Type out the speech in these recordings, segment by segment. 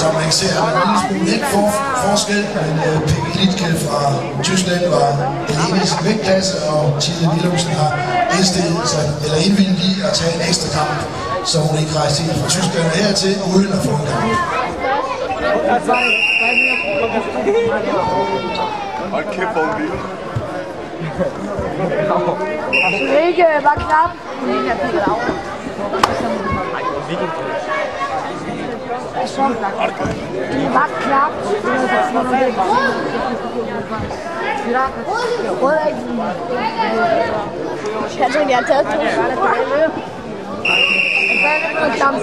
som man kan se, er der en lille smule lidt for, forskel, men uh, Peggy Litke fra Tyskland var alene i sin vægtklasse, og Tine Willumsen har indstillet sig, eller indvildet i at tage en ekstra kamp, så hun ikke rejste helt fra Tyskland hertil, uden at få en kamp. Hold kæft, hvor hun. Ikke, var knap. Var knap. Rød er ikke. Jeg tror, de Kannst du die Attacke? Verdammt,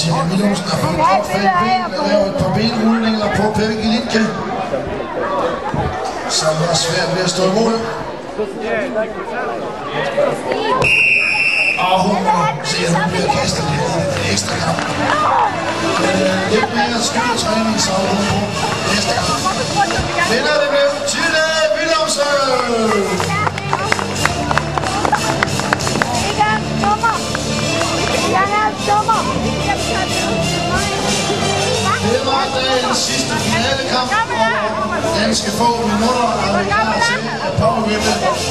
Og Tine Willumsen har fået godt fat ben og lavet et par benrullinger på Peggy Litke, som var svært ved at stå imod. Og hun ser, at hun bliver kastet lidt i ekstra kamp. Men øh, lidt mere skydetræning, så er hun på næste kamp. Vinder det med Tine Willumsen! Er nummer. Det var dagens sidste finalekamp, og danske få minutter er vi klar til at påbegynde